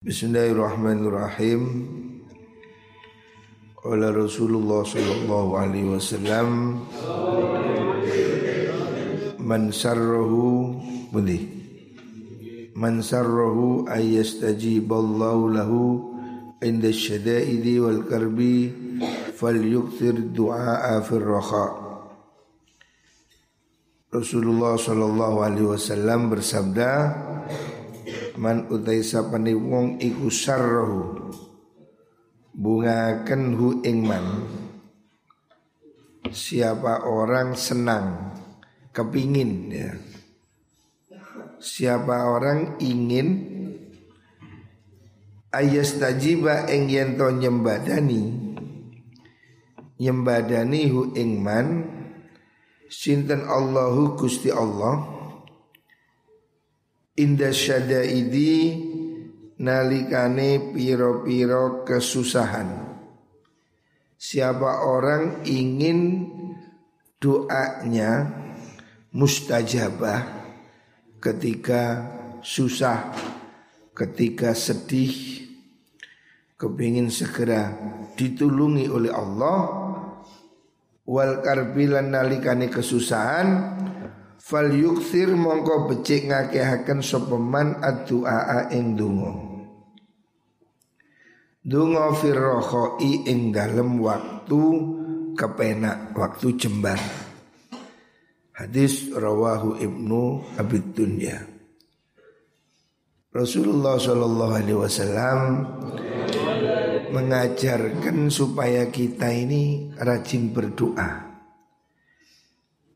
Bismillahirrahmanirrahim. Qala Rasulullah sallallahu alaihi wasallam Man sarrahu Budi Man sarrahu ayyastajiballahu lahu Inda syada'idi wal karbi Fal yuktir du'a'a fil raha Rasulullah sallallahu alaihi wasallam bersabda Man utai sapani wong iku sarrahu bungakan hu ingman siapa orang senang kepingin ya. Siapa orang ingin ayas tajiba ing yento nyembadani. Nyembadani hu ingman sinten Allahu Gusti Allah inda syadaidi nalikane piro-piro kesusahan. Siapa orang ingin doanya mustajabah ketika susah, ketika sedih, kepingin segera ditulungi oleh Allah wal karbilan nalikane kesusahan fal yukthir mongko becik ngakehaken sapa man addu'a ing donga Dungo firrokhoi ing dalem waktu kepenak, waktu jembar. Hadis rawahu ibnu Abid Dunya. Rasulullah Shallallahu Alaihi Wasallam mengajarkan supaya kita ini rajin berdoa.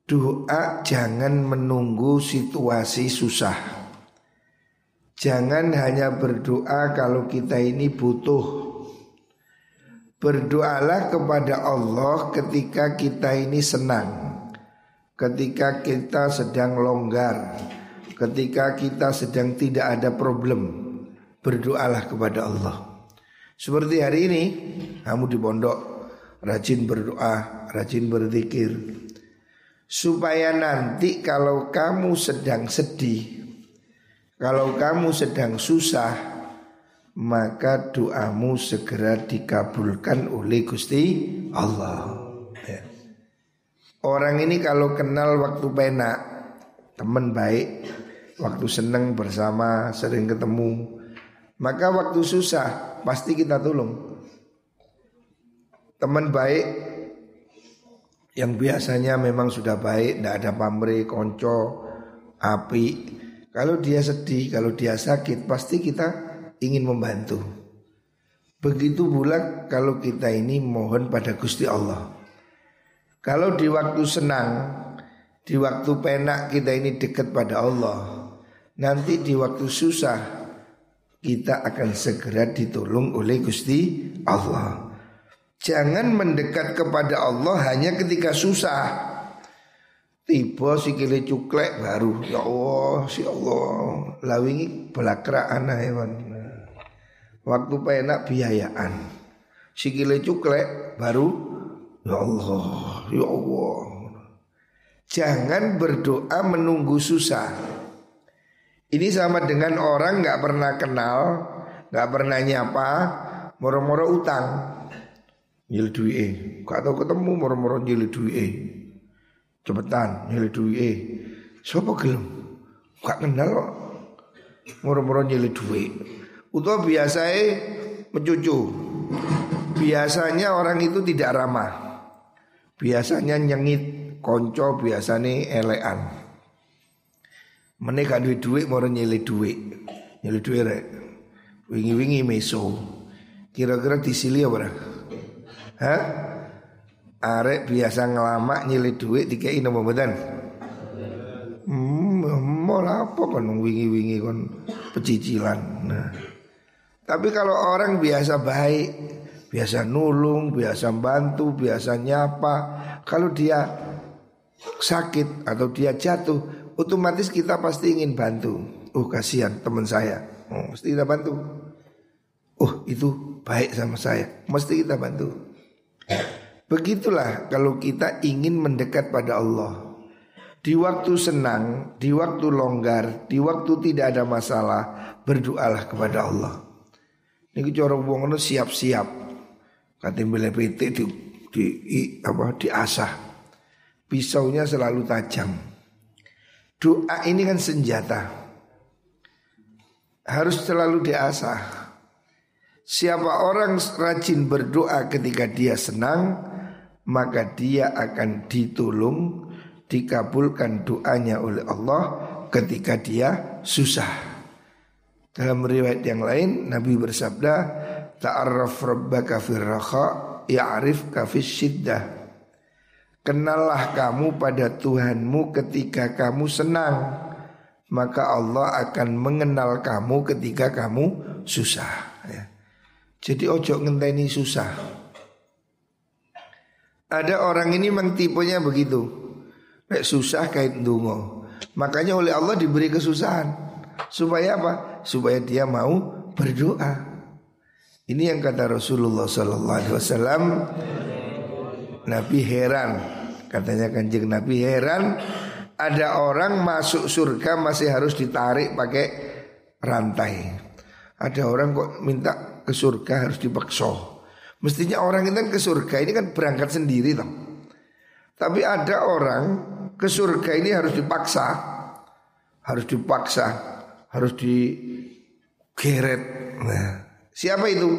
Doa jangan menunggu situasi susah. Jangan hanya berdoa kalau kita ini butuh. Berdoalah kepada Allah ketika kita ini senang. Ketika kita sedang longgar, ketika kita sedang tidak ada problem, berdoalah kepada Allah. Seperti hari ini, kamu di pondok rajin berdoa, rajin berzikir. Supaya nanti kalau kamu sedang sedih, kalau kamu sedang susah Maka doamu segera dikabulkan oleh Gusti Allah ya. Orang ini kalau kenal waktu penak Teman baik Waktu senang bersama sering ketemu Maka waktu susah pasti kita tolong Teman baik yang biasanya memang sudah baik, tidak ada pamrih, konco, api, kalau dia sedih, kalau dia sakit, pasti kita ingin membantu. Begitu pula kalau kita ini mohon pada Gusti Allah. Kalau di waktu senang, di waktu penak kita ini dekat pada Allah. Nanti di waktu susah kita akan segera ditolong oleh Gusti Allah. Jangan mendekat kepada Allah hanya ketika susah. Tiba sikile cuklek baru Ya Allah si Allah. Lawingi belakra anak hewan. Waktu penak biayaan. Sikile cuklek baru Ya Allah Ya Allah. Jangan berdoa menunggu susah. Ini sama dengan orang nggak pernah kenal nggak pernah nyapa Moro-moro utang Nyil duit Gak tau ketemu moro-moro nyil duit cepetan nyeli duit eh siapa gelem? Gak kenal kok. Moro-moro nyeli duit utawa eh mencucu. Biasanya orang itu tidak ramah. Biasanya nyengit konco biasanya elean menikah duit duit moro nyeli duit nyeli duit rek. Wingi-wingi meso. Kira-kira disili apa Hah? arek biasa ngelamak nyilih duit dikei nopo mboten? Hmm, mau apa kan wingi-wingi kon pecicilan. Nah. Tapi kalau orang biasa baik, biasa nulung, biasa bantu, biasa nyapa, kalau dia sakit atau dia jatuh, otomatis kita pasti ingin bantu. Oh kasihan teman saya, oh, mesti kita bantu. Oh itu baik sama saya, mesti kita bantu. Begitulah kalau kita ingin mendekat pada Allah. Di waktu senang, di waktu longgar, di waktu tidak ada masalah, berdoalah kepada Allah. Ini cara wong siap-siap. Katim PT di, di apa diasah. Pisaunya selalu tajam. Doa ini kan senjata. Harus selalu diasah. Siapa orang rajin berdoa ketika dia senang, maka dia akan ditolong, dikabulkan doanya oleh Allah ketika dia susah. Dalam riwayat yang lain Nabi bersabda Ta'arraf rabbaka fir raha Ya'rifka fis syiddah Kenallah kamu pada Tuhanmu ketika kamu senang Maka Allah akan mengenal kamu ketika kamu susah. Jadi ojo ngenteni susah Ada orang ini memang tipenya begitu Kayak susah kayak dungo Makanya oleh Allah diberi kesusahan Supaya apa? Supaya dia mau berdoa. Ini yang kata Rasulullah Sallallahu Alaihi Wasallam. Nabi heran, katanya kanjeng Nabi heran. Ada orang masuk surga masih harus ditarik pakai rantai. Ada orang kok minta ke surga harus dipaksa. Mestinya orang ini kan ke surga ini kan berangkat sendiri toh. Tapi ada orang ke surga ini harus dipaksa. Harus dipaksa harus digeret. Nah, siapa itu?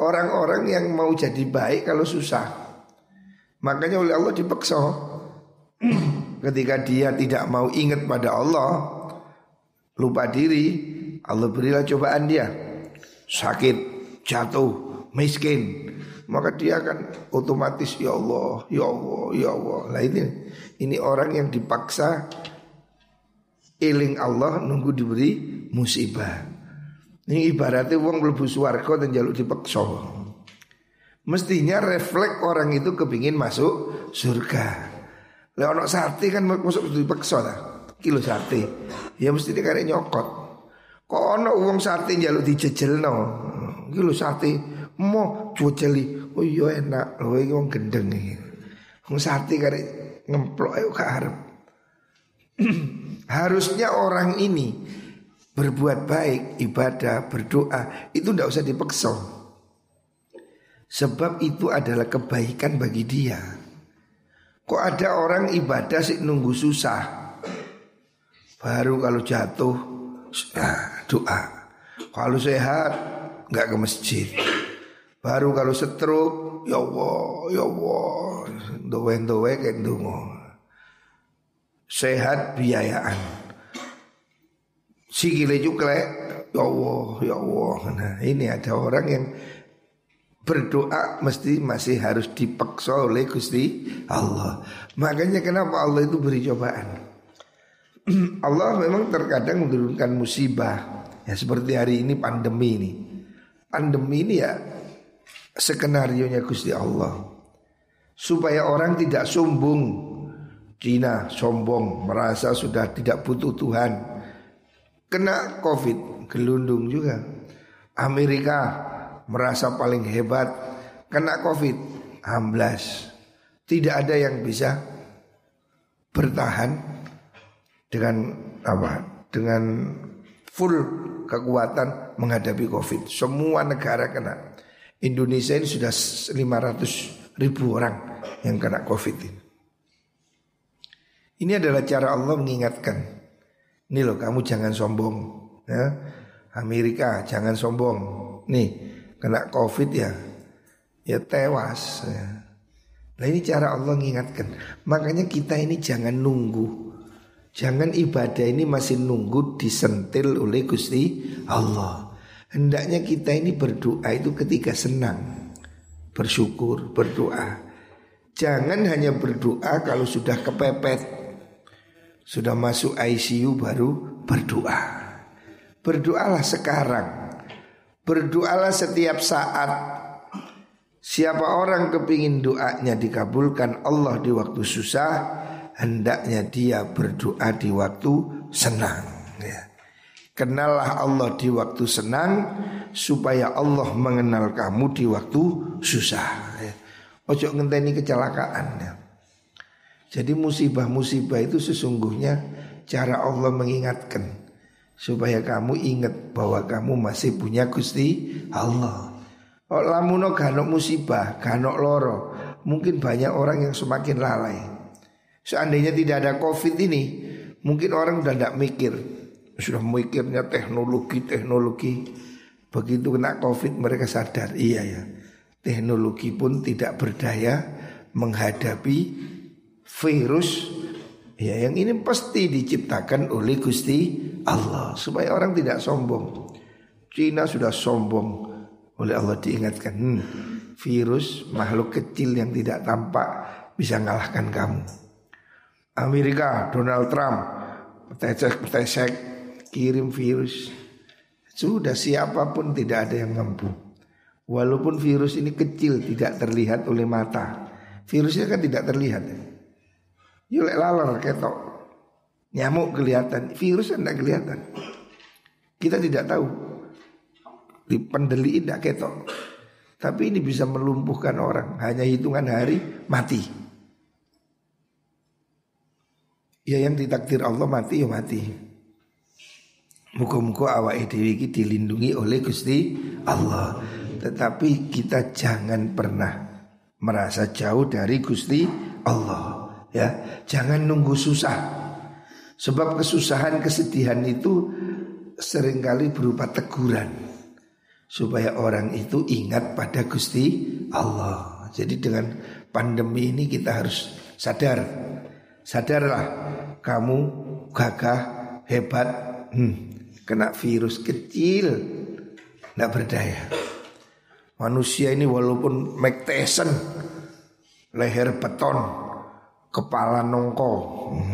Orang-orang yang mau jadi baik kalau susah. Makanya oleh Allah dipaksa. Ketika dia tidak mau ingat pada Allah, lupa diri, Allah berilah cobaan dia. Sakit, jatuh, miskin. Maka dia akan otomatis ya Allah, ya Allah, ya Allah. Nah ini, ini orang yang dipaksa eling Allah nunggu diberi musibah. Ini ibaratnya wong mlebu swarga dan jaluk dipaksa. Mestinya refleks orang itu kepingin masuk surga. Lah ono sate kan masuk dipaksa lah. Kilo sate. Ya mesti karek nyokot. Kok ono wong sate jaluk dijejelno. Kilo sate mau cuceli. Oh iya enak. Oh iki wong gendeng iki. Wong sate karek ngemplok ayo ke arep. Harusnya orang ini berbuat baik, ibadah, berdoa itu tidak usah dipeksa. Sebab itu adalah kebaikan bagi dia. Kok ada orang ibadah sih nunggu susah. Baru kalau jatuh nah, doa. Kalau sehat nggak ke masjid. Baru kalau setruk ya Allah, ya Allah, doa-doa kayak dungo sehat biayaan. Sikile juga ya Allah, ya Allah. Nah, ini ada orang yang berdoa mesti masih harus dipaksa oleh Gusti Allah. Makanya kenapa Allah itu beri cobaan. Allah memang terkadang menurunkan musibah. Ya seperti hari ini pandemi ini. Pandemi ini ya skenario nya Gusti Allah. Supaya orang tidak sombong. Cina sombong merasa sudah tidak butuh Tuhan. Kena covid gelundung juga. Amerika merasa paling hebat kena covid amblas. Tidak ada yang bisa bertahan dengan apa? Dengan full kekuatan menghadapi covid semua negara kena Indonesia ini sudah 500 ribu orang yang kena covid ini ini adalah cara Allah mengingatkan. Ini loh kamu jangan sombong. Ya. Amerika jangan sombong. Nih kena covid ya, ya tewas. Ya. Nah ini cara Allah mengingatkan. Makanya kita ini jangan nunggu. Jangan ibadah ini masih nunggu disentil oleh Gusti Allah. Hendaknya kita ini berdoa itu ketika senang. Bersyukur, berdoa. Jangan hanya berdoa kalau sudah kepepet. Sudah masuk ICU baru berdoa. Berdoalah sekarang. Berdoalah setiap saat. Siapa orang kepingin doanya dikabulkan Allah di waktu susah, hendaknya dia berdoa di waktu senang. Ya. Kenallah Allah di waktu senang supaya Allah mengenal kamu di waktu susah. Ya. Ojo ngenteni kecelakaan. Ya. Jadi musibah-musibah itu sesungguhnya cara Allah mengingatkan. supaya kamu ingat bahwa kamu masih punya Gusti Allah. Oh, lamuno ganok musibah, ganok loro, mungkin banyak orang yang semakin lalai. Seandainya tidak ada Covid ini, mungkin orang udah tidak mikir, sudah mikirnya teknologi, teknologi. Begitu kena Covid mereka sadar, iya ya, teknologi pun tidak berdaya menghadapi virus Ya yang ini pasti diciptakan oleh Gusti Allah supaya orang tidak sombong. Cina sudah sombong oleh Allah diingatkan hmm, virus makhluk kecil yang tidak tampak bisa mengalahkan kamu. Amerika Donald Trump petesek petesek kirim virus sudah siapa pun tidak ada yang mampu. Walaupun virus ini kecil tidak terlihat oleh mata, virusnya kan tidak terlihat. Yulek laler ketok. Nyamuk kelihatan, virus tidak kelihatan. Kita tidak tahu. Di pendeli tidak ketok. Tapi ini bisa melumpuhkan orang. Hanya hitungan hari mati. Ya yang ditakdir Allah mati ya mati. Muka-muka awak dewi dilindungi oleh Gusti Allah. Tetapi kita jangan pernah merasa jauh dari Gusti Allah ya. Jangan nunggu susah. Sebab kesusahan kesedihan itu sering kali berupa teguran supaya orang itu ingat pada Gusti Allah. Jadi dengan pandemi ini kita harus sadar. Sadarlah kamu gagah hebat hmm, kena virus kecil tidak berdaya manusia ini walaupun Mike leher beton kepala nongko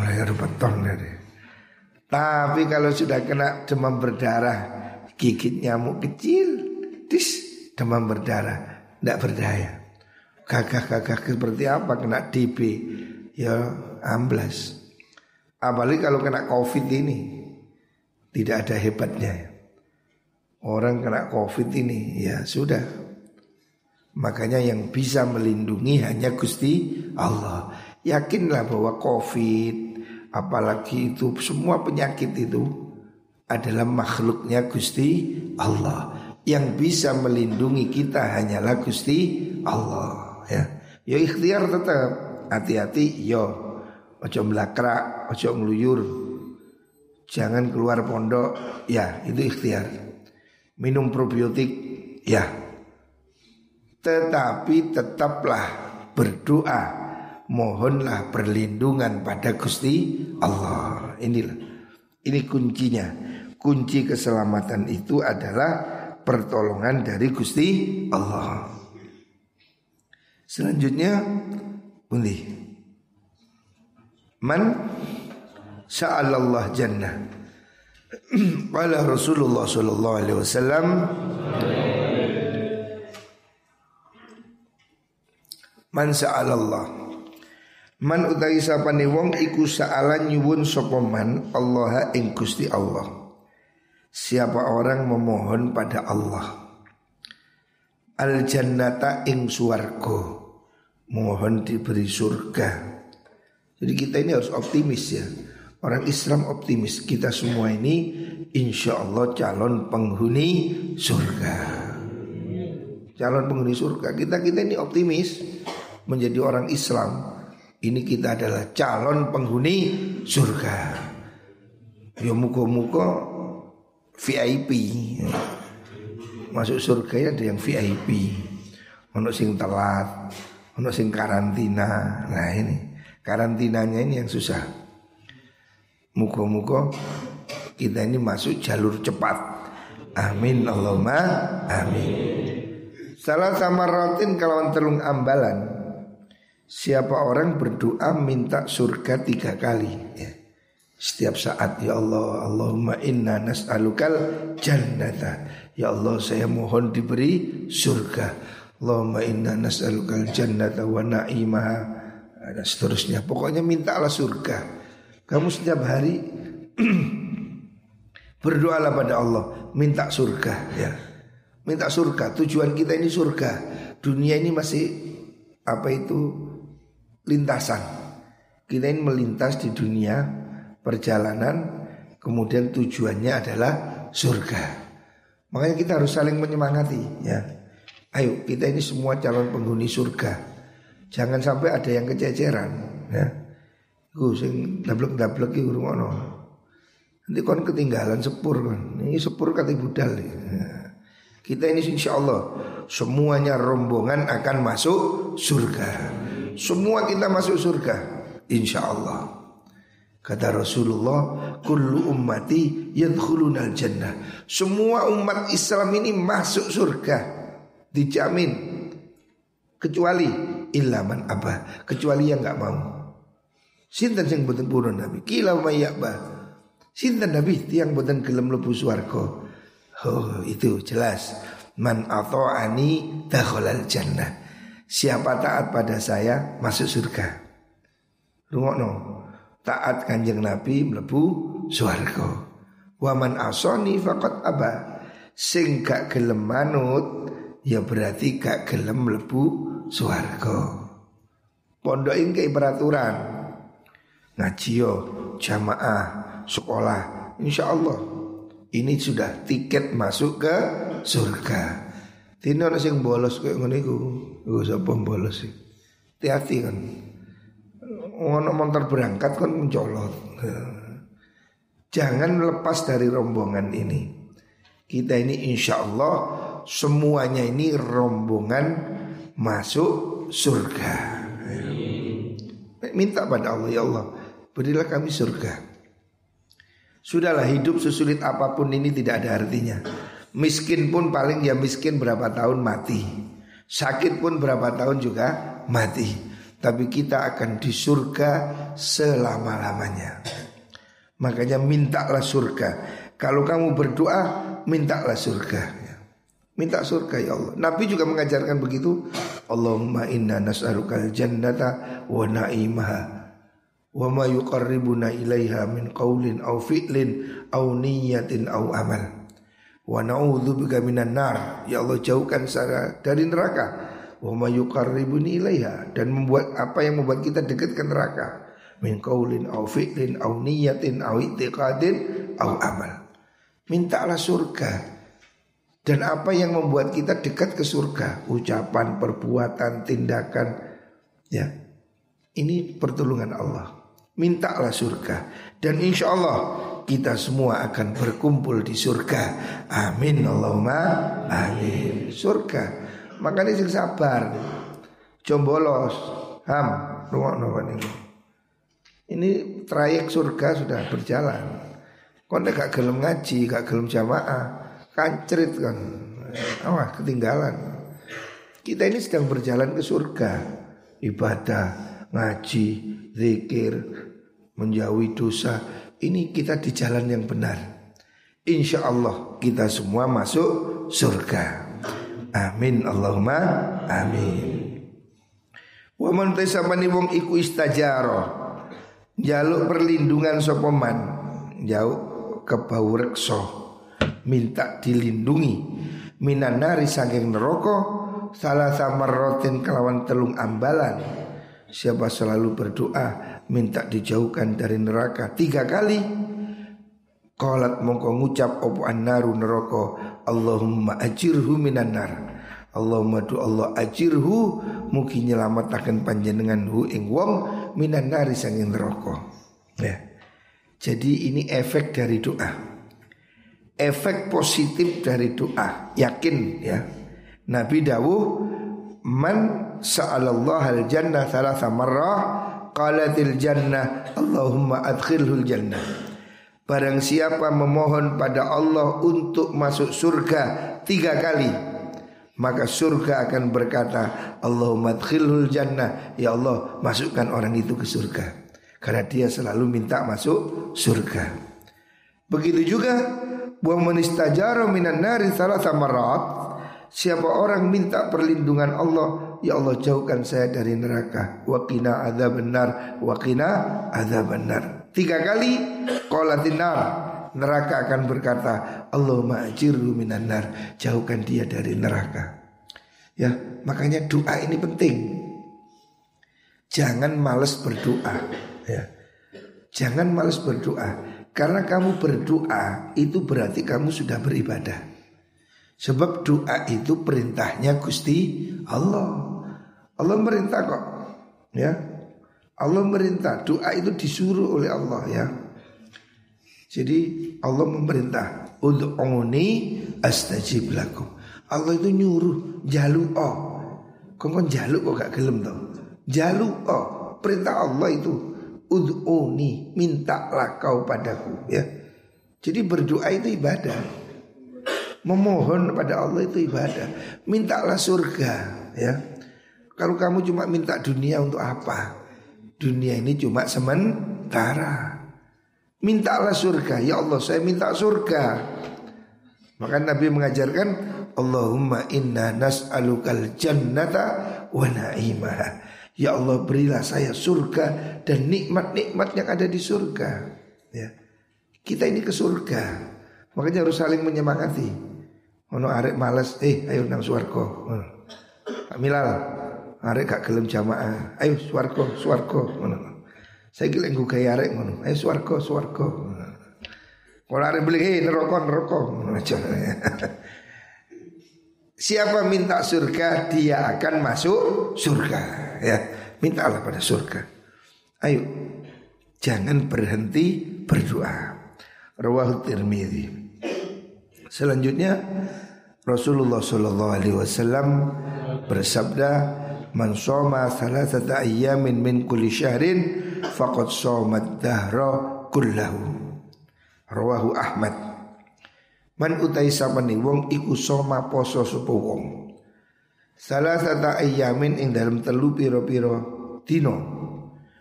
leher beton dari. Tapi kalau sudah kena demam berdarah, gigit nyamuk kecil, dis demam berdarah, tidak berdaya. Gagah-gagah seperti apa kena DB, ya amblas. Apalagi kalau kena COVID ini, tidak ada hebatnya. Orang kena COVID ini, ya sudah. Makanya yang bisa melindungi hanya Gusti Allah. Yakinlah bahwa COVID apalagi itu semua penyakit itu adalah makhluknya Gusti Allah. Yang bisa melindungi kita hanyalah Gusti Allah ya. Ya ikhtiar tetap hati-hati yo. Ojo melakrak, ojo ngeluyur. Jangan keluar pondok, ya itu ikhtiar. Minum probiotik, ya. Tetapi tetaplah berdoa mohonlah perlindungan pada Gusti Allah. Inilah ini kuncinya. Kunci keselamatan itu adalah pertolongan dari Gusti Allah. Selanjutnya undi. Man sa'alallah jannah. Qala Rasulullah sallallahu alaihi wasallam Man sa'alallah Man utawi sapane wong iku saala nyuwun sapa man Allah ing Gusti Allah. Siapa orang memohon pada Allah Al jannata ing suwargo Mohon diberi surga Jadi kita ini harus optimis ya Orang Islam optimis Kita semua ini insya Allah calon penghuni surga Calon penghuni surga Kita-kita ini optimis Menjadi orang Islam ini kita adalah calon penghuni surga. Ya muka-muka VIP. Masuk surga ada yang VIP. Untuk sing telat, untuk sing karantina. Nah ini karantinanya ini yang susah. Muka-muka kita ini masuk jalur cepat. Amin Allahumma amin. Salah sama rotin kalau telung ambalan Siapa orang berdoa minta surga tiga kali ya. Setiap saat ya Allah Allahumma inna nas'alukal jannata Ya Allah saya mohon diberi surga Allahumma inna nas'alukal jannata wa na'imaha Dan seterusnya Pokoknya mintalah surga Kamu setiap hari Berdoalah pada Allah Minta surga ya Minta surga Tujuan kita ini surga Dunia ini masih Apa itu lintasan. Kita ini melintas di dunia perjalanan kemudian tujuannya adalah surga. Makanya kita harus saling menyemangati ya. Ayo kita ini semua calon penghuni surga. Jangan sampai ada yang kececeran ya. Gue sing dablek-dablek iki ngono. Nanti kon ketinggalan sepur kan. Ini sepur kata budal ya. Kita ini insya Allah semuanya rombongan akan masuk surga. Semua kita masuk surga, insya Allah. Kata Rasulullah, kullu ummati yadkhulunal jannah. Semua umat Islam ini masuk surga. Dijamin. Kecuali ilaman apa? Kecuali yang nggak mau. Sinten sing boten purun Nabi. Kila mayyaba. Sinten Nabi tiang boten gelem lebu swarga. Oh itu jelas Man ani dakhalal jannah Siapa taat pada saya masuk surga Rungokno Taat kanjeng Nabi melebu suarga Waman asoni fakot aba Sing gak gelem manut Ya berarti gak gelem melebu suarga Pondok ini peraturan Ngaji yo jamaah sekolah Insya Allah ini sudah tiket masuk ke surga. Tidak ada yang bolos kayak ngono iku. Iku sapa bolos sih. Hati-hati kan. Ono motor berangkat kan mencolot. Jangan lepas dari rombongan ini. Kita ini insya Allah semuanya ini rombongan masuk surga. Minta pada Allah ya Allah, berilah kami surga. Sudahlah hidup sesulit apa pun ini tidak ada artinya. Miskin pun paling ya miskin berapa tahun mati. Sakit pun berapa tahun juga mati. Tapi kita akan di surga selama-lamanya. Makanya mintalah surga. Kalau kamu berdoa, mintalah surga. Minta surga ya Allah. Nabi juga mengajarkan begitu. Allahumma inna nas'alukal jannata wa na'imaha wa ma yuqarribuna ilaiha min qaulin aw fi'lin aw niyatin aw amal. Wa na'udzubika minan nar. Ya Allah jauhkan saya dari neraka. Wa ma yuqarribuni ilaiha. Dan membuat apa yang membuat kita dekat ke neraka. Min qaulin aw fi'lin aw niyatin aw i'tiqadin aw amal. Mintalah surga dan apa yang membuat kita dekat ke surga ucapan perbuatan tindakan ya ini pertolongan Allah mintalah surga dan insya Allah kita semua akan berkumpul di surga. Amin Allahumma amin. Surga. Makanya sing sabar. Jombolos. Ham, rungokno ini. Ini trayek surga sudah berjalan. Kau gak gelem ngaji, gak gelem jamaah, kancrit kan. Awas ketinggalan. Kita ini sedang berjalan ke surga. Ibadah, ngaji, zikir, menjauhi dosa. Ini kita di jalan yang benar. Insya Allah kita semua masuk surga. Amin Allahumma amin. Wa man tasabani wong iku istajaro. Jaluk perlindungan sopeman Jauh ke rekso Minta dilindungi Minan nari saking neroko Salah sama rotin kelawan telung ambalan Siapa selalu berdoa minta dijauhkan dari neraka tiga kali. Qalat mongko ngucap opo annaru neraka Allahumma ajirhu minan nar. Allahumma du Allah ajirhu mugi nyelamataken panjenengan hu ing wong minan nari sanging neraka. Ya. Jadi ini efek dari doa. Efek positif dari doa. Yakin ya. Nabi dawuh man sa'alallah al jannah thalatha marrah qalatil jannah Allahumma adkhilhul jannah Barang siapa memohon pada Allah untuk masuk surga tiga kali Maka surga akan berkata Allahumma adkhilhul jannah Ya Allah masukkan orang itu ke surga Karena dia selalu minta masuk surga Begitu juga Wa manistajaro minan nari salah samarat Siapa orang minta perlindungan Allah Ya Allah jauhkan saya dari neraka. Wakina ada benar Wakina ada benar Tiga kali Kolatinar Neraka akan berkata Allah ajirhu minan nar Jauhkan dia dari neraka. Ya makanya doa ini penting. Jangan males berdoa ya. Jangan males berdoa Karena kamu berdoa itu berarti kamu sudah beribadah. Sebab doa itu perintahnya Gusti Allah. Allah merintah kok. Ya. Allah merintah, doa itu disuruh oleh Allah ya. Jadi Allah memerintah, "Ud'uni astajib lakum." Allah itu nyuruh jaluk oh. Kok kon jaluk kok gak gelem toh? Jaluk oh. Perintah Allah itu ud'uni, mintalah kau padaku ya. Jadi berdoa itu ibadah. Memohon pada Allah itu ibadah. Mintalah surga ya. Kalau kamu cuma minta dunia untuk apa? Dunia ini cuma sementara. Mintalah surga. Ya Allah, saya minta surga. Maka Nabi mengajarkan Allahumma inna nas'alukal jannata wa na'imah. Ya Allah berilah saya surga dan nikmat-nikmat yang ada di surga. Ya. Kita ini ke surga. Makanya harus saling menyemangati. Ono arek males, eh ayo nang swarga. Milal, arek gak gelem jamaah. Ayo swarga, swarga. Saya kira nggo gawe arek ngono. Ayo swarga, swarga. Kalau arek beli, eh neraka, neraka. Siapa minta surga dia akan masuk surga ya. Mintalah pada surga. Ayo jangan berhenti berdoa. Rawahu Tirmidzi. Selanjutnya Rasulullah Shallallahu alaihi wasallam bersabda Man soma thalathata ayyamin min kulli syahrin faqad somat dahra kullahu. Rawahu Ahmad. Man utai sapane wong iku soma poso sapa wong. Salah satu ayamin ing dalam telu piro-piro dino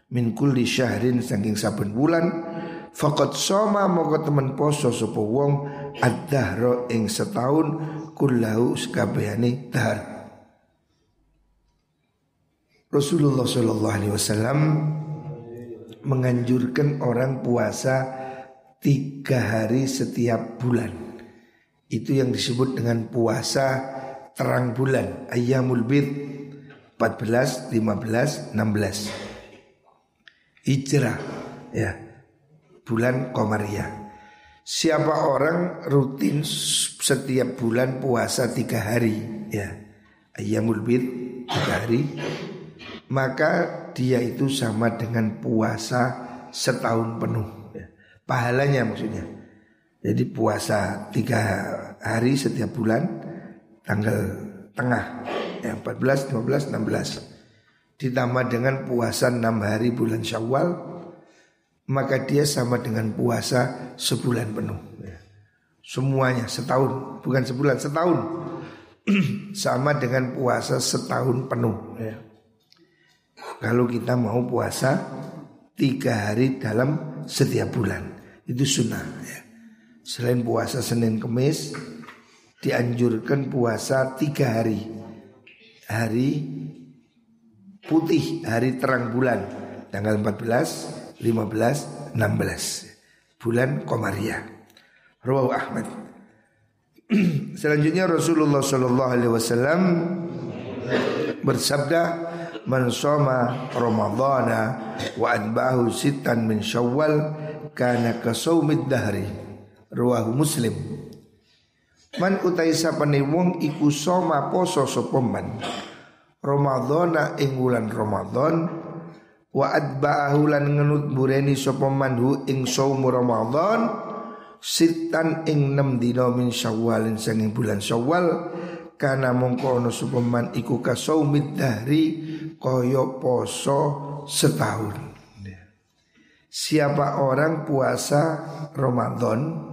min kulli syahrin saking saben bulan faqad soma moko temen poso sapa wong ad-dahra ing setahun kullahu sekabehane dahar. Rasulullah Shallallahu Alaihi Wasallam menganjurkan orang puasa tiga hari setiap bulan. Itu yang disebut dengan puasa terang bulan. Ayyamul Bid 14, 15, 16 Hijrah ya. Bulan Komariah Siapa orang rutin setiap bulan puasa tiga hari ya. Ayyamul Bid tiga hari. Maka dia itu sama dengan puasa setahun penuh ya. Pahalanya maksudnya jadi puasa tiga hari setiap bulan tanggal tengah ya 14, 15, 16 ditambah dengan puasa enam hari bulan Syawal maka dia sama dengan puasa sebulan penuh ya. semuanya setahun bukan sebulan setahun sama dengan puasa setahun penuh ya. kalau kita mau puasa tiga hari dalam setiap bulan itu sunnah ya. Selain puasa Senin Kemis Dianjurkan puasa tiga hari. Hari putih Hari terang bulan. Tanggal 14, 15, 16 Bulan Komariah Rawahu Ahmad. Selanjutnya Rasulullah Shallallahu Alaihi Wasallam bersabda Man soma wa adbahu sitan min syawal kana kasawmid dahri Ruwahu Muslim. Man utai sapane wong iku soma poso sapa man. Ramadhana ing wulan Ramadan wa adba'ahu lan ngenut bureni sapa man hu ing saum Ramadan sitan ing 6 dina min Syawal sanging bulan Syawal kana mongko ana sapa man iku kasaumid dahri kaya poso setahun. Siapa orang puasa Ramadan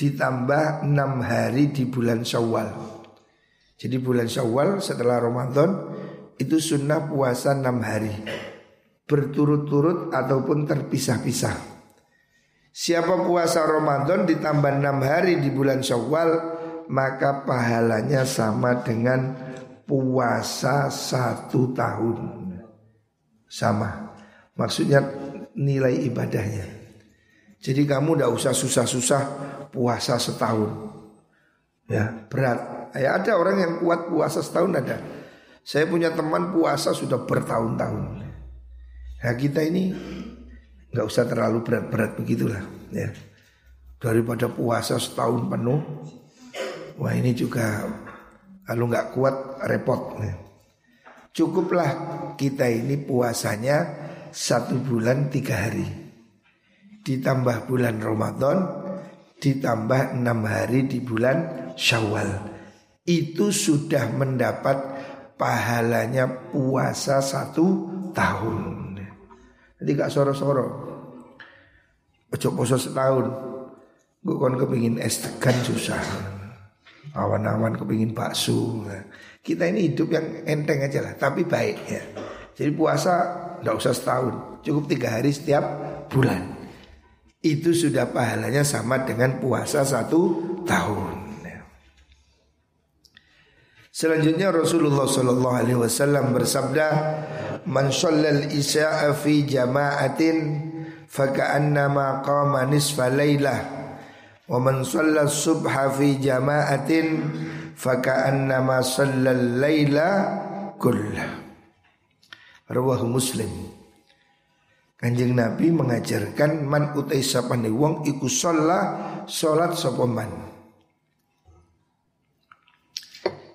ditambah enam hari di bulan Syawal. Jadi bulan Syawal setelah Ramadan itu sunnah puasa enam hari berturut-turut ataupun terpisah-pisah. Siapa puasa Ramadan ditambah enam hari di bulan Syawal maka pahalanya sama dengan puasa satu tahun. Sama. Maksudnya nilai ibadahnya. Jadi kamu tidak usah susah-susah puasa setahun. Ya, berat. Ya ada orang yang kuat puasa setahun ada. Saya punya teman puasa sudah bertahun-tahun. Nah kita ini nggak usah terlalu berat-berat begitulah ya. Daripada puasa setahun penuh, wah ini juga kalau nggak kuat repot. Ya. Cukuplah kita ini puasanya satu bulan tiga hari, ditambah bulan Ramadan, ditambah enam hari di bulan Syawal. Itu sudah mendapat pahalanya puasa satu tahun. Jadi gak soro-soro. Ojo poso setahun. Gue kon kepingin es tegan susah. Awan-awan kepingin bakso. kita ini hidup yang enteng aja lah, tapi baik ya. Jadi puasa nggak usah setahun, cukup tiga hari setiap bulan. Itu sudah pahalanya sama dengan puasa satu tahun. Ya. Selanjutnya Rasulullah Shallallahu Alaihi Wasallam bersabda, man shallal isya'a fi jama'atin faka'annama qama nisfa lailah wa man shallal subha fi jama'atin faka'annama shallal laila kullah rawahu muslim Kanjeng Nabi mengajarkan man utai sapane wong iku sholat sholat sopoman.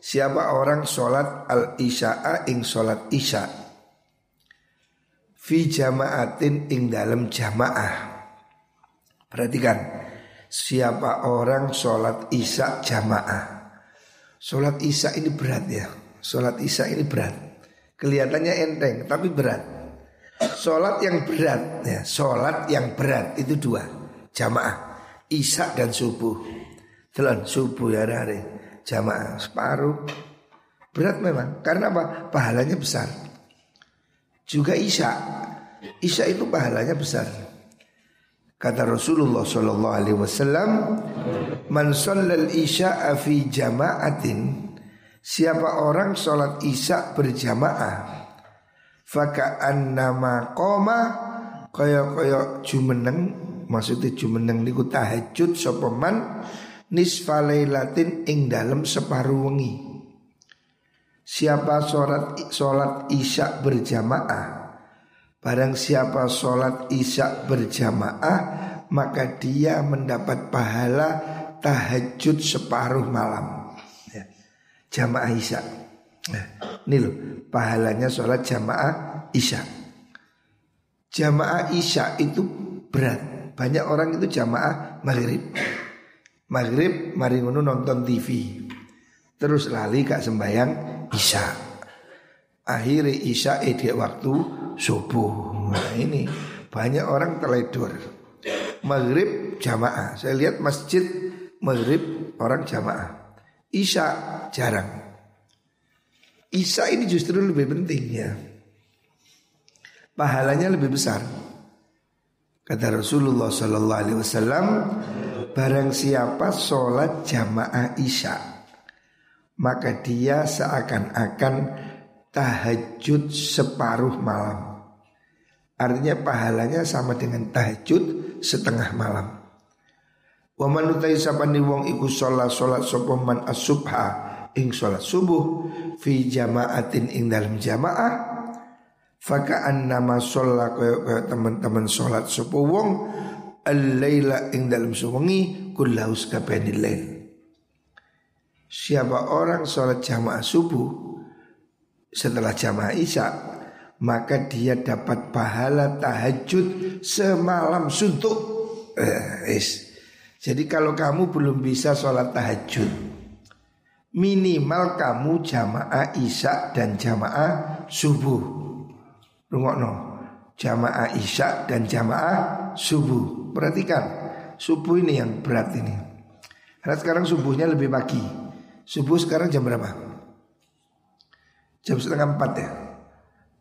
Siapa orang sholat al isya'a ing sholat isya' fi jamaatin ing dalam jamaah. Perhatikan, siapa orang sholat isya jamaah. Sholat isya ini berat ya. Sholat isya ini berat. Kelihatannya enteng tapi berat. Sholat yang berat ya, sholat yang berat itu dua jamaah, isya dan subuh. Telan subuh ya hari jamaah separuh berat memang karena apa? Pahalanya besar. Juga Isya. Isya itu pahalanya besar. Kata Rasulullah Shallallahu Alaihi Wasallam, "Man shallal isya fi jama'atin." Siapa orang sholat isya berjamaah, faka nama koma kaya kaya jumeneng maksudnya jumeneng niku tahajud sopeman nisfalailatin ing dalam separuh wengi. Siapa sholat sholat isya berjamaah Barang siapa sholat isya berjamaah Maka dia mendapat pahala tahajud separuh malam ya. Jamaah isya nah, Ini loh pahalanya sholat jamaah isya. Jamaah isya itu berat. Banyak orang itu jamaah maghrib. Maghrib mari nonton TV Terus lali kak sembayang Isya. Akhirnya Isya ide waktu subuh. Nah ini banyak orang teledor. Maghrib jamaah. Saya lihat masjid Maghrib orang jamaah. Isya jarang Isya ini justru lebih penting ya Pahalanya lebih besar Kata Rasulullah Sallallahu Alaihi Wasallam Barang siapa sholat jamaah isya maka dia seakan-akan tahajud separuh malam. Artinya pahalanya sama dengan tahajud setengah malam. Wa man utai sapani wong iku sholat sholat sapa man as-subha ing sholat subuh fi jamaatin ing dalam jamaah fakaan nama sholat kaya teman-teman sholat sapa wong al-laila ing dalam suwengi kullahu kabehane Siapa orang sholat jamaah subuh setelah jamaah isya maka dia dapat pahala tahajud semalam suntuk. Eh, Jadi kalau kamu belum bisa sholat tahajud minimal kamu jamaah isya dan jamaah subuh. Rungokno jamaah isya dan jamaah subuh. Perhatikan subuh ini yang berat ini. Karena sekarang subuhnya lebih pagi. Subuh sekarang jam berapa? Jam setengah empat ya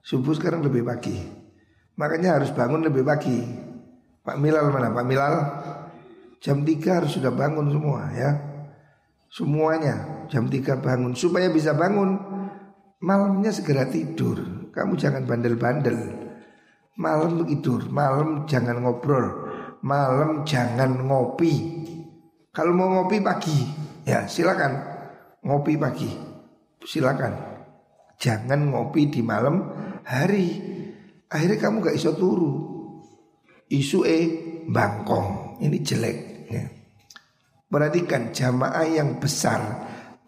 Subuh sekarang lebih pagi Makanya harus bangun lebih pagi Pak Milal mana? Pak Milal Jam tiga harus sudah bangun semua ya Semuanya jam tiga bangun Supaya bisa bangun Malamnya segera tidur Kamu jangan bandel-bandel Malam tidur Malam jangan ngobrol Malam jangan ngopi Kalau mau ngopi pagi Ya silakan ngopi pagi. Silakan. Jangan ngopi di malam hari. Akhirnya kamu gak iso turu. isu e bangkong. Ini jelek. Perhatikan jamaah yang besar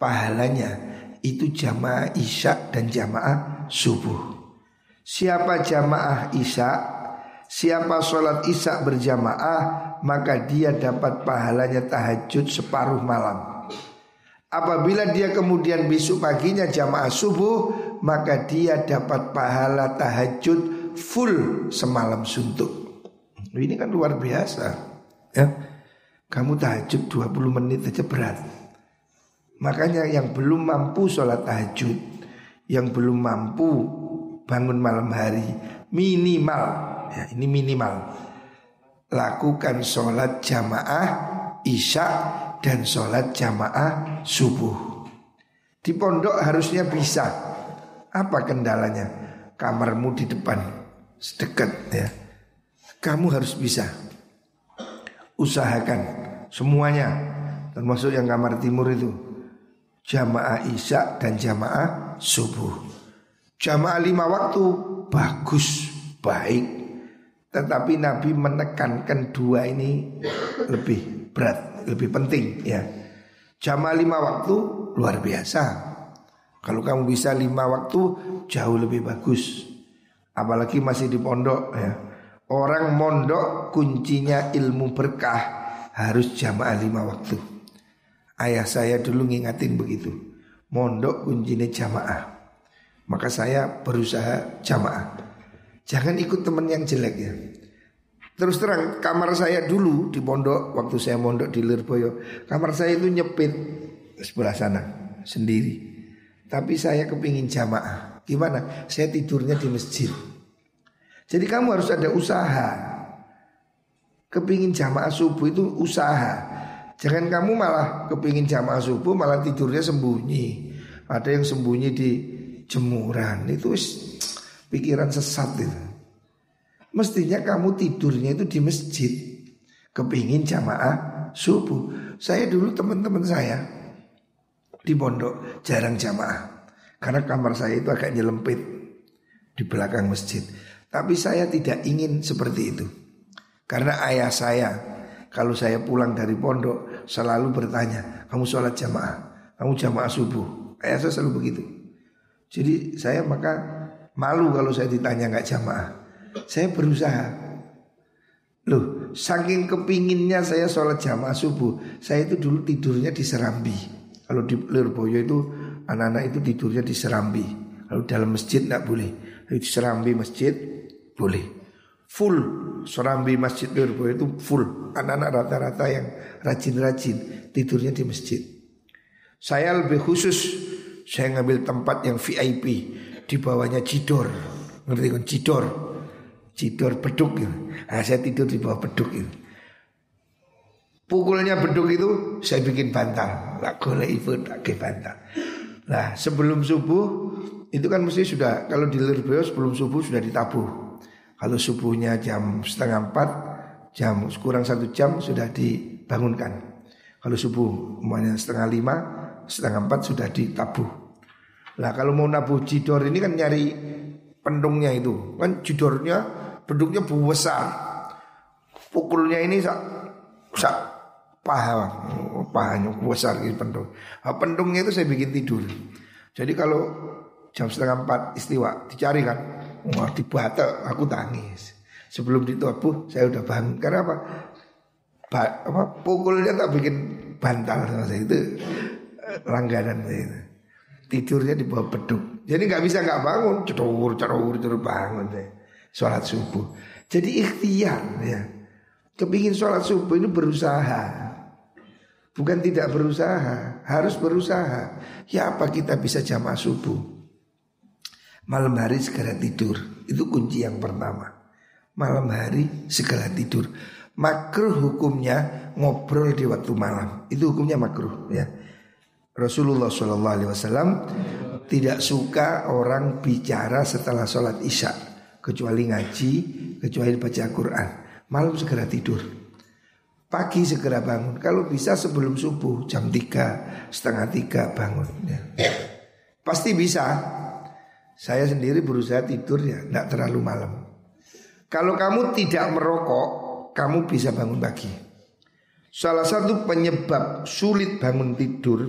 pahalanya itu jamaah isya dan jamaah subuh. Siapa jamaah isya, siapa sholat isya berjamaah, maka dia dapat pahalanya tahajud separuh malam. Apabila dia kemudian besok paginya jamaah subuh, maka dia dapat pahala tahajud full semalam suntuk. Ini kan luar biasa. Ya. Kamu tahajud 20 menit aja berat. Makanya yang belum mampu sholat tahajud, yang belum mampu bangun malam hari, minimal, ya ini minimal, lakukan sholat jamaah isya dan sholat jamaah subuh. Di pondok harusnya bisa. Apa kendalanya? Kamarmu di depan, sedekat ya. Kamu harus bisa. Usahakan semuanya, termasuk yang kamar timur itu jamaah isya dan jamaah subuh. Jamaah lima waktu bagus, baik. Tetapi Nabi menekankan dua ini lebih berat, lebih penting ya. Jamaah lima waktu luar biasa. Kalau kamu bisa lima waktu jauh lebih bagus. Apalagi masih di pondok ya. Orang mondok kuncinya ilmu berkah harus jamaah lima waktu. Ayah saya dulu ngingatin begitu. Mondok kuncinya jamaah. Maka saya berusaha jamaah. Jangan ikut teman yang jelek ya. Terus terang kamar saya dulu di pondok waktu saya mondok di Lirboyo, kamar saya itu nyepit sebelah sana sendiri. Tapi saya kepingin jamaah. Gimana? Saya tidurnya di masjid. Jadi kamu harus ada usaha. Kepingin jamaah subuh itu usaha. Jangan kamu malah kepingin jamaah subuh malah tidurnya sembunyi. Ada yang sembunyi di jemuran. Itu pikiran sesat itu. Mestinya kamu tidurnya itu di masjid. Kepingin jamaah subuh. Saya dulu teman-teman saya di pondok jarang jamaah. Karena kamar saya itu agak nyelempit di belakang masjid. Tapi saya tidak ingin seperti itu. Karena ayah saya kalau saya pulang dari pondok selalu bertanya, kamu sholat jamaah, kamu jamaah subuh. Ayah saya selalu begitu. Jadi saya maka malu kalau saya ditanya nggak jamaah. Saya berusaha. Loh, saking kepinginnya saya sholat jamaah subuh, saya itu dulu tidurnya di Serambi. Kalau di Lirboyo itu anak-anak itu tidurnya di Serambi. Kalau dalam masjid nggak boleh. Serambi masjid boleh full Serambi Masjid Lirboyo itu full anak-anak rata-rata yang rajin-rajin tidurnya di masjid. Saya lebih khusus saya ngambil tempat yang VIP di bawahnya cidor, ngerti kan cidor, cidor beduk gitu. Nah, saya tidur di bawah beduk itu. Pukulnya beduk itu saya bikin bantal, lah golek ibu tak bantal. Nah sebelum subuh itu kan mesti sudah kalau di Lirboyo sebelum subuh sudah ditabuh kalau subuhnya jam setengah empat, jam kurang satu jam sudah dibangunkan. Kalau subuh umumnya setengah lima, setengah empat sudah ditabuh. Lah kalau mau nabuh jidor ini kan nyari pendungnya itu. Kan jidornya pendungnya besar. Pukulnya ini sak, sak paha, pahanya besar gitu pendung. Nah, pendungnya itu saya bikin tidur. Jadi kalau jam setengah empat istiwa dicari kan Wah dibata aku tangis. Sebelum ditobuh saya udah bangun. Karena apa? Ba apa pukulnya tak bikin bantal sama saya itu langganan saya itu. Tidurnya di bawah beduk. Jadi nggak bisa nggak bangun, cedur cedur cedur bangun saya. Sholat subuh. Jadi ikhtiar ya. Kepingin sholat subuh ini berusaha. Bukan tidak berusaha, harus berusaha. Ya apa kita bisa jamaah subuh? Malam hari segera tidur. Itu kunci yang pertama. Malam hari segera tidur. Makruh hukumnya ngobrol di waktu malam. Itu hukumnya makruh ya. Rasulullah SAW tidak suka orang bicara setelah sholat isya Kecuali ngaji, kecuali baca Quran. Malam segera tidur. Pagi segera bangun. Kalau bisa sebelum subuh jam 3, setengah 3 bangun ya. Pasti bisa saya sendiri berusaha tidur ya tidak terlalu malam. Kalau kamu tidak merokok, kamu bisa bangun pagi. Salah satu penyebab sulit bangun tidur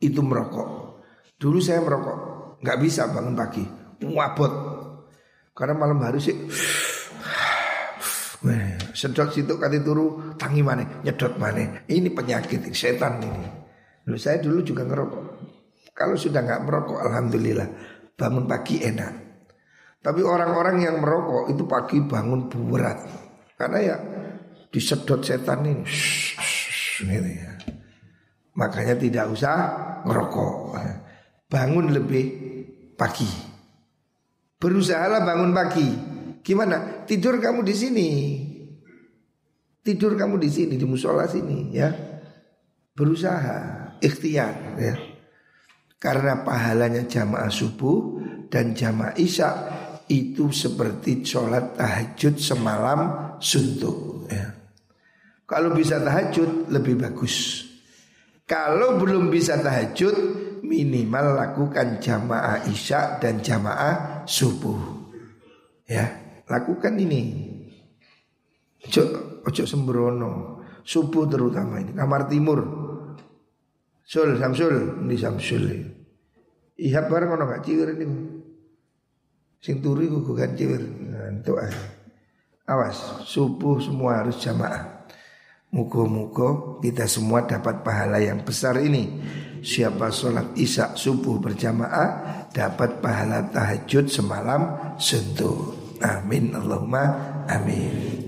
itu merokok. Dulu saya merokok, nggak bisa bangun pagi, wabot. Karena malam hari sih sedot situ kati turu tangi mana nyedot mana ini penyakit setan ini Lalu saya dulu juga ngerokok kalau sudah nggak merokok alhamdulillah bangun pagi enak tapi orang-orang yang merokok itu pagi bangun berat karena ya disedot setan ini gitu ya makanya tidak usah ngerokok bangun lebih pagi berusahalah bangun pagi Gimana? Tidur kamu di sini. Tidur kamu di sini di musola sini ya. Berusaha ikhtiar ya. Karena pahalanya jamaah subuh dan jamaah isya itu seperti sholat tahajud semalam suntuk ya. Kalau bisa tahajud lebih bagus. Kalau belum bisa tahajud minimal lakukan jamaah isya dan jamaah subuh. Ya. Lakukan ini. Ojo, ojo sembrono. Subuh terutama ini. Kamar timur. Sul, Samsul, ini Samsul. Ihab bareng ono gak ciwir ini. Sing turu iku kan ciwir. Aja. Awas, subuh semua harus jamaah. Muka-muka kita semua dapat pahala yang besar ini Siapa sholat isya subuh berjamaah Dapat pahala tahajud semalam sentuh Amin Allahumma amin